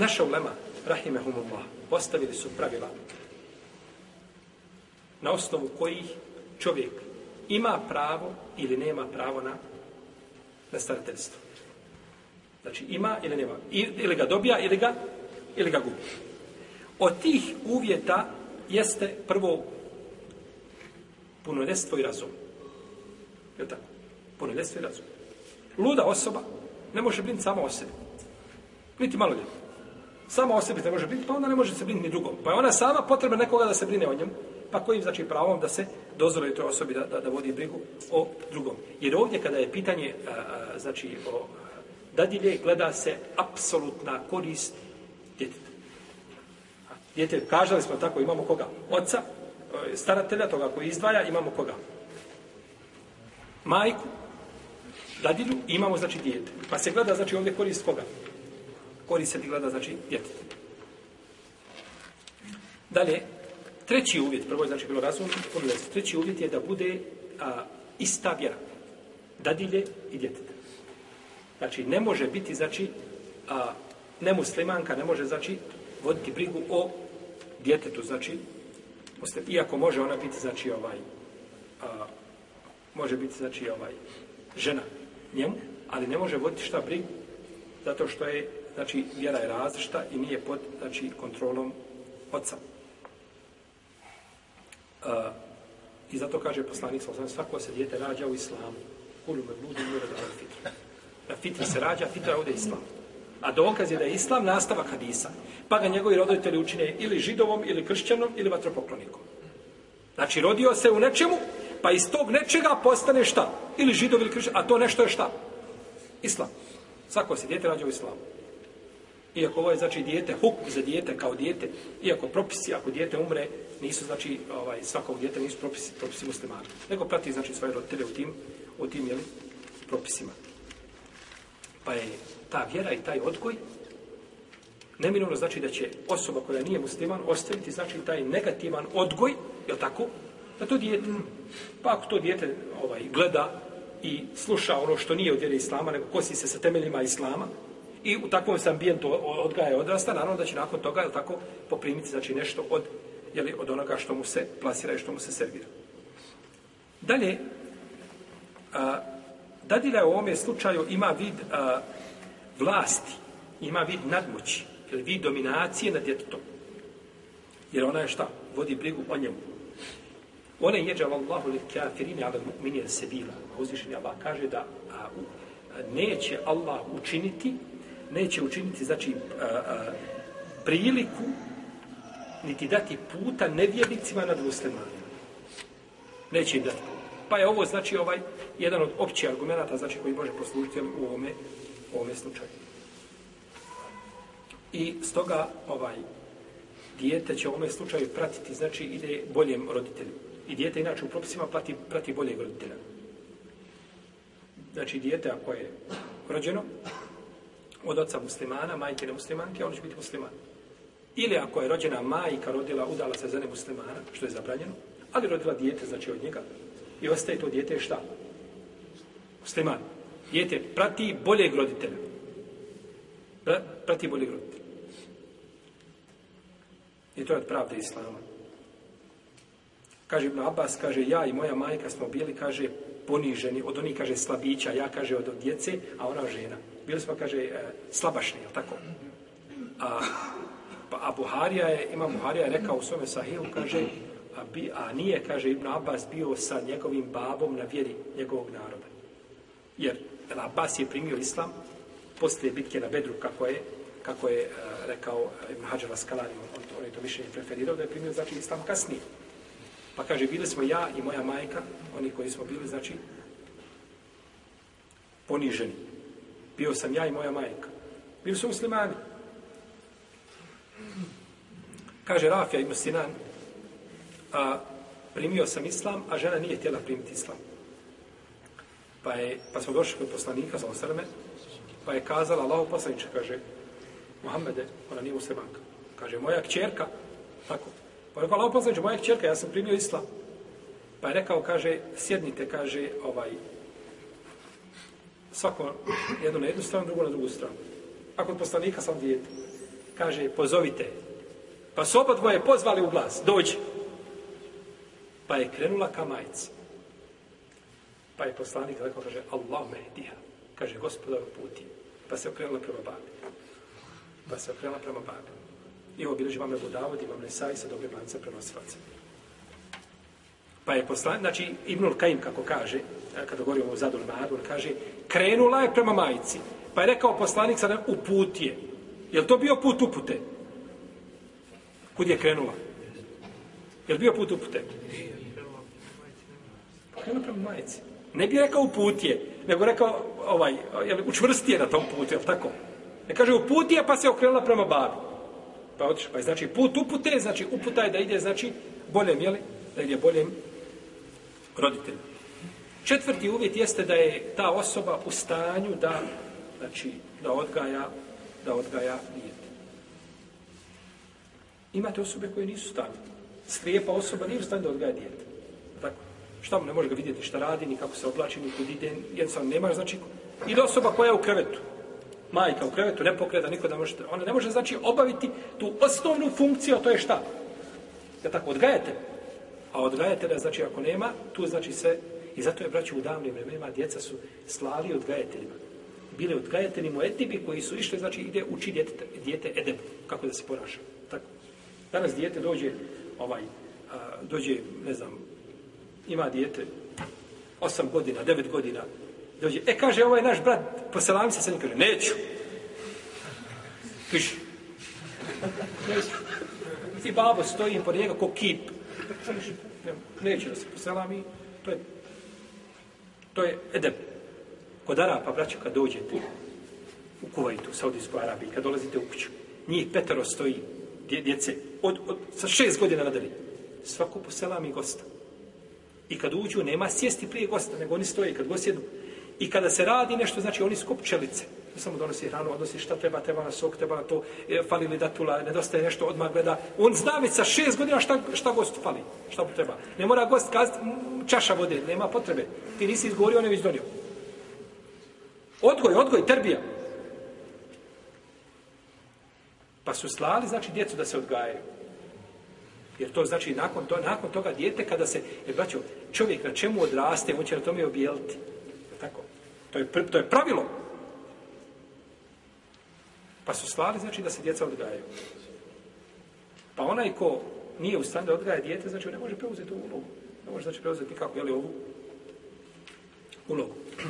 Naša ulema, rahimehumullah, postavili su pravila na osnovu kojih čovjek ima pravo ili nema pravo na, na starateljstvo. Znači ima ili nema. Ili ga dobija ili ga, ili ga gubi. Od tih uvjeta jeste prvo punoljestvo i razum. Je tako? Punoljestvo i razum. Luda osoba ne može biti samo o sebi. Niti malo samo o sebi ne može biti, pa onda ne može se brinuti ni drugom. Pa je ona sama potreba nekoga da se brine o njemu, pa kojim znači pravom da se dozvoli toj osobi da, da, vodi brigu o drugom. Jer ovdje kada je pitanje, znači o dadilje, gleda se apsolutna korist djeteta. Djete, kažali smo tako, imamo koga? Oca, e, staratelja toga koji izdvaja, imamo koga? Majku, dadilju, imamo znači dijete. Pa se gleda znači ovdje korist koga? kori se gleda, znači, djeteta. Dalje, treći uvjet, prvo je znači bilo razum, treći uvjet je da bude a, ista vjera. Dadilje i djeteta. Znači, ne može biti, znači, a, nemuslimanka ne može, znači, voditi brigu o djetetu, znači, iako može ona biti, znači, ovaj, a, može biti, znači, ovaj, žena njemu, ali ne može voditi šta brigu, zato što je znači vjera je različita i nije pod znači, kontrolom oca. A, I zato kaže poslanik sa svako se dijete rađa u islamu. Kulu me bludu da Na fitri se rađa, fitra je ovdje islam. A dokaz je da je islam nastavak hadisa. Pa ga njegovi roditelji učine ili židovom, ili kršćanom, ili vatropoklonikom. Znači, rodio se u nečemu, pa iz tog nečega postane šta? Ili židov, ili kršćan, a to nešto je šta? Islam. Svako se dijete rađa u islamu. Iako ovo je znači dijete, huk za dijete kao dijete, iako propisi, ako dijete umre, nisu znači, ovaj, svakog dijete nisu propisi, propisi muslimana. nego prati znači svoje roditelje u tim, u tim jeli, propisima. Pa je ta vjera i taj odgoj neminovno znači da će osoba koja nije musliman ostaviti znači taj negativan odgoj, jel tako? Da to dijete, pa ako to dijete ovaj, gleda i sluša ono što nije od vjere Islama, nego kosi se sa temeljima Islama, i u takvom se ambijentu odgaja i odrasta, naravno da će nakon toga, jel tako, poprimiti znači nešto od, jeli, od onoga što mu se plasira i što mu se servira. Dalje, a, dadilja u ovome slučaju ima vid vlasti, ima vid nadmoći, ili vid dominacije nad djetetom. Jer ona je šta? Vodi brigu o njemu. Ona je jeđa Allahu li kafirini, ali mu'minija se bila. kaže da neće Allah učiniti neće učiniti, znači, priliku niti dati puta nevjernicima nad muslimanima. Neće im dati Pa je ovo, znači, ovaj, jedan od općih argumenta, znači, koji može poslužiti u ovome, u slučaju. I stoga, ovaj, dijete će u ovome slučaju pratiti, znači, ide boljem roditelju. I dijete, inače, u propisima prati, prati boljeg roditelja. Znači, dijete, ako je rođeno, od oca muslimana, majke ne Muslimanke, on će biti musliman. Ili ako je rođena majka rodila, udala se za ne muslimana, što je zabranjeno, ali rodila dijete, znači od njega, i ostaje to dijete šta? Musliman. Dijete prati bolje roditelja. prati bolje roditelja. I to je od pravde Islama. Kaže Ibn Abbas, kaže ja i moja majka smo bili, kaže, poniženi od onih, kaže, slabića, ja, kaže, od, djece, a ona žena. Bili smo, kaže, e, slabašni, jel tako? A, pa, Buharija je, ima Buharija rekao u svome sahilu, kaže, a, bi, a nije, kaže, Ibn Abbas bio sa njegovim babom na vjeri njegovog naroda. Jer El Abbas je primio islam poslije bitke na Bedru, kako je, kako je e, rekao Ibn Hađar Askalani, on, on, je to mišljenje preferirao, da je primio, znači, islam kasnije. Pa kaže, bili smo ja i moja majka, oni koji smo bili, znači, poniženi. Bio sam ja i moja majka. Bili su muslimani. Kaže Rafija i Sinan, a primio sam islam, a žena nije htjela primiti islam. Pa, je, pa smo došli kod poslanika, za osrme, pa je kazala, Allaho poslaniče, kaže, Mohamede, ona nije muslimanka. Kaže, moja kćerka, tako, pa rekao, Allah poslaniče, moja ja sam primio islam. Pa je rekao, kaže, sjednite, kaže, ovaj, svako jedno na jednu stranu, drugo na drugu stranu. A kod poslanika sam dijete. Kaže, pozovite. Pa su oba dvoje pozvali u glas, dođi. Pa je krenula ka majici. Pa je poslanik rekao, kaže, Allah me diha. Kaže, gospodar puti. Pa se okrenula prema babi. Pa se okrenula prema babi i ovo bilježi vam vam imam Nesaj sa dobre lanca prenosilaca. Pa je poslan, znači Ibnul Kajim kako kaže, kada govori o Zadul Ma'adu, on kaže, krenula je prema majici. Pa je rekao poslanik sada put je. Jel to bio put upute? Kud je krenula? Jel bio put upute? Pa krenula prema majici. Ne bi rekao uput je, nego rekao ovaj, jel, li na tom putu, jel tako? Ne kaže uputio je pa se okrenula prema babi pa Pa je znači put upute, znači uputa je da ide, znači boljem, jeli? Da ide boljem roditelju. Četvrti uvjet jeste da je ta osoba u stanju da, znači, da odgaja, da odgaja dijete. Imate osobe koje nisu u stanju. Slijepa osoba nije u stanju da odgaja dijete. Tako. Šta mu ne može ga vidjeti šta radi, ni kako se oblači, ni kud ide, jednostavno nemaš, znači, ili osoba koja je u krevetu majka u krevetu ne pokreta, niko ne može, ona ne može znači obaviti tu osnovnu funkciju, a to je šta? Ja tako, odgajate. A odgajatelja, znači ako nema, tu znači se, i zato je braću u davnim vremenima, djeca su slali odgajateljima. Bili odgajatelji etibi koji su išli, znači ide uči djete djete kako da se ponaša. Tako. Danas dijete dođe, ovaj, dođe, ne znam, ima dijete 8 godina, 9 godina, Dođe, e, kaže, ovo je naš brat, poselam se, se kaže, neću. Piše. I babo stoji im njega ko kip. Neću da se poselami. To je, to je edem. Kod Arapa, braću, kad dođete u Kuvajtu, u Saudijsku Arabiju, kad dolazite u kuću, njih petero stoji djece od, od, sa šest godina nadalje. Svako poselami gosta. I kad uđu, nema sjesti prije gosta, nego oni stoje. Kad gosjedu. I kada se radi nešto, znači oni skup ne Samo donosi hranu, odnosi šta treba, treba na sok, treba na to, e, fali li datula, nedostaje nešto, odmah gleda. On zna već sa šest godina šta, šta gost fali, šta mu treba. Ne mora gost kazati čaša vode, nema potrebe. Ti nisi izgovorio, on je već donio. Odgoj, odgoj, terbija. Pa su slali, znači, djecu da se odgajaju. Jer to znači nakon, to, nakon toga dijete kada se, jer braćo, čovjek na čemu odraste, on će na tome objeliti. To je, to je pravilo. Pa su stvari, znači, da se djeca odgajaju. Pa onaj ko nije u stanju da odgaja dijete, znači, on ne može preuzeti ovu ulogu. Ne može, znači, preuzeti nikako, jel, ovu ulogu.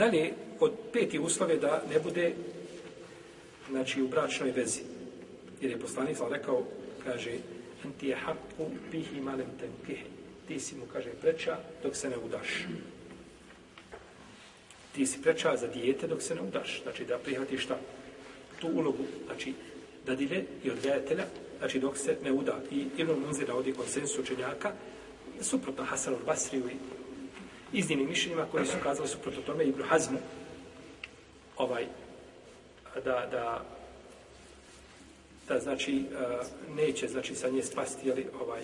Dalje, od peti uslove da ne bude, znači, u bračnoj vezi. Jer je poslanik rekao, kaže, ti je hapu pihi malem tenkih. Ti si mu, kaže, preča dok se ne udaš. Ti si preča za dijete dok se ne udaš. Znači da prihvatiš šta? Tu ulogu. Znači dadilje i odgajatelja. Znači dok se ne uda. I Ibn Munzir ovdje konsensu učenjaka suprotno Hasan al-Basriju i iznimnim mišljenjima koji su kazali suprotno tome i Hazmu ovaj da, da da znači eh, neće znači sa nje spasti ovaj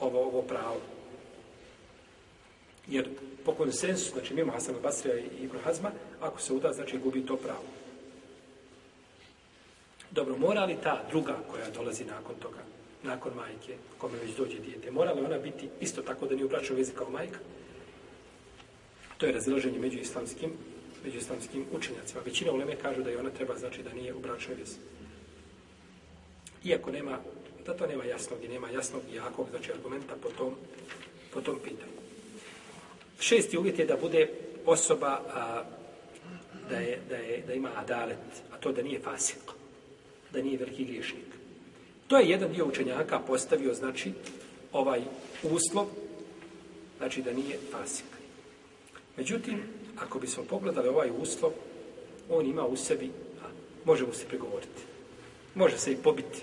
ovo, ovo pravo. Jer po konsensu, znači mimo Hasan Basrija i Ibn Hazma, ako se uda, znači gubi to pravo. Dobro, mora li ta druga koja dolazi nakon toga, nakon majke, kome već dođe dijete, mora li ona biti isto tako da nije u bračnoj vezi kao majka? To je razloženje među islamskim, među islamskim učenjacima. Većina uleme kažu da i ona treba, znači da nije u bračnoj vezi. Iako nema, da to nema jasnog i nema jasnog i jakog, znači argumenta po tom, po tom pitanju. Šesti uvjet je da bude osoba a, da, je, da, je, da ima adalet, a to da nije fasik, da nije veliki griješnik. To je jedan dio učenjaka postavio, znači, ovaj uslov, znači da nije fasik. Međutim, ako bismo pogledali ovaj uslov, on ima u sebi, a, može mu se pregovoriti. Može se i pobiti.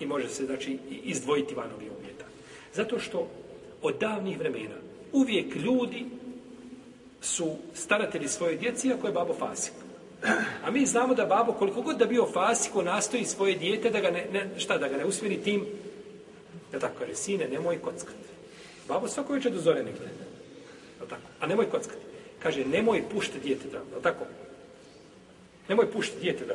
I može se, znači, izdvojiti van uvjeta. Zato što od davnih vremena Uvijek ljudi su staratelji svoje djeci, iako je babo fasik. A mi znamo da babo, koliko god da bio fasiko, nastoji svoje dijete da ga ne, šta, da ga ne usmjeri tim, da tako kaže, sine, nemoj kockati. Babo svako večer do zore ne gleda. tako? A nemoj kockati. Kaže, nemoj pušti dijete drago. Da tako? Nemoj pušti dijete da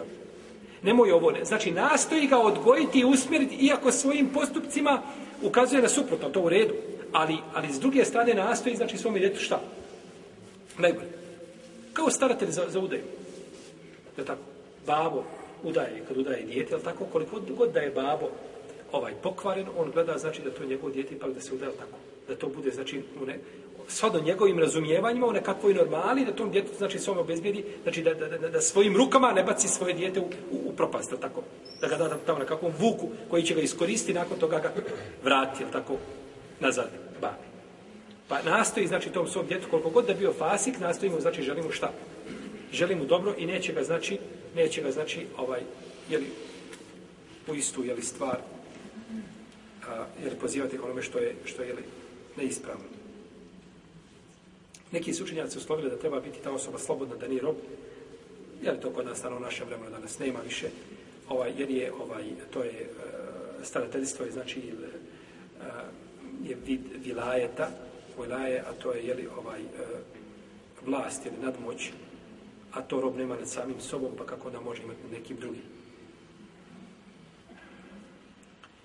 Nemoj ovo ne. Znači, nastoji ga odgojiti i usmjeriti, iako svojim postupcima ukazuje na suprotno, to u redu ali, ali s druge strane nastoji, znači svom djetu šta? Najbolje. Kao staratelj za, za udaju. Je tako? Babo udaje, kad udaje dijete, jel tako? Koliko god da je babo ovaj pokvaren, on gleda znači da to njegov dijete pa da se udaje tako. Da to bude znači u ne, do njegovim razumijevanjima u nekakvoj normali, da tom djetu znači svom obezbijedi, znači da, da, da, svojim rukama ne baci svoje dijete u, u, propast, tako? Da ga da tamo kakvom vuku koji će ga iskoristiti, nakon toga ga vrati, tako, nazad ba, pa nastoji, znači, tom svom djetu, koliko god da bio fasik, nastoji mu, znači, želi mu šta? Želi mu dobro i neće ga, znači, neće ga, znači, ovaj, jeli, u istu, jeli, stvar, a, jeli, pozivati onome što je, što je, neispravno. Neki su uslovili da treba biti ta osoba slobodna, da nije rob, jer to kod nas stano u našem vremenu danas nema više, ovaj, jer je, ovaj, to je, e, starateljstvo je, znači, e, je vid vilajeta, vilaje, a to je, jeli, ovaj, e, vlast ili nadmoć, a to rob nema nad samim sobom, pa kako da može imati nekim drugim.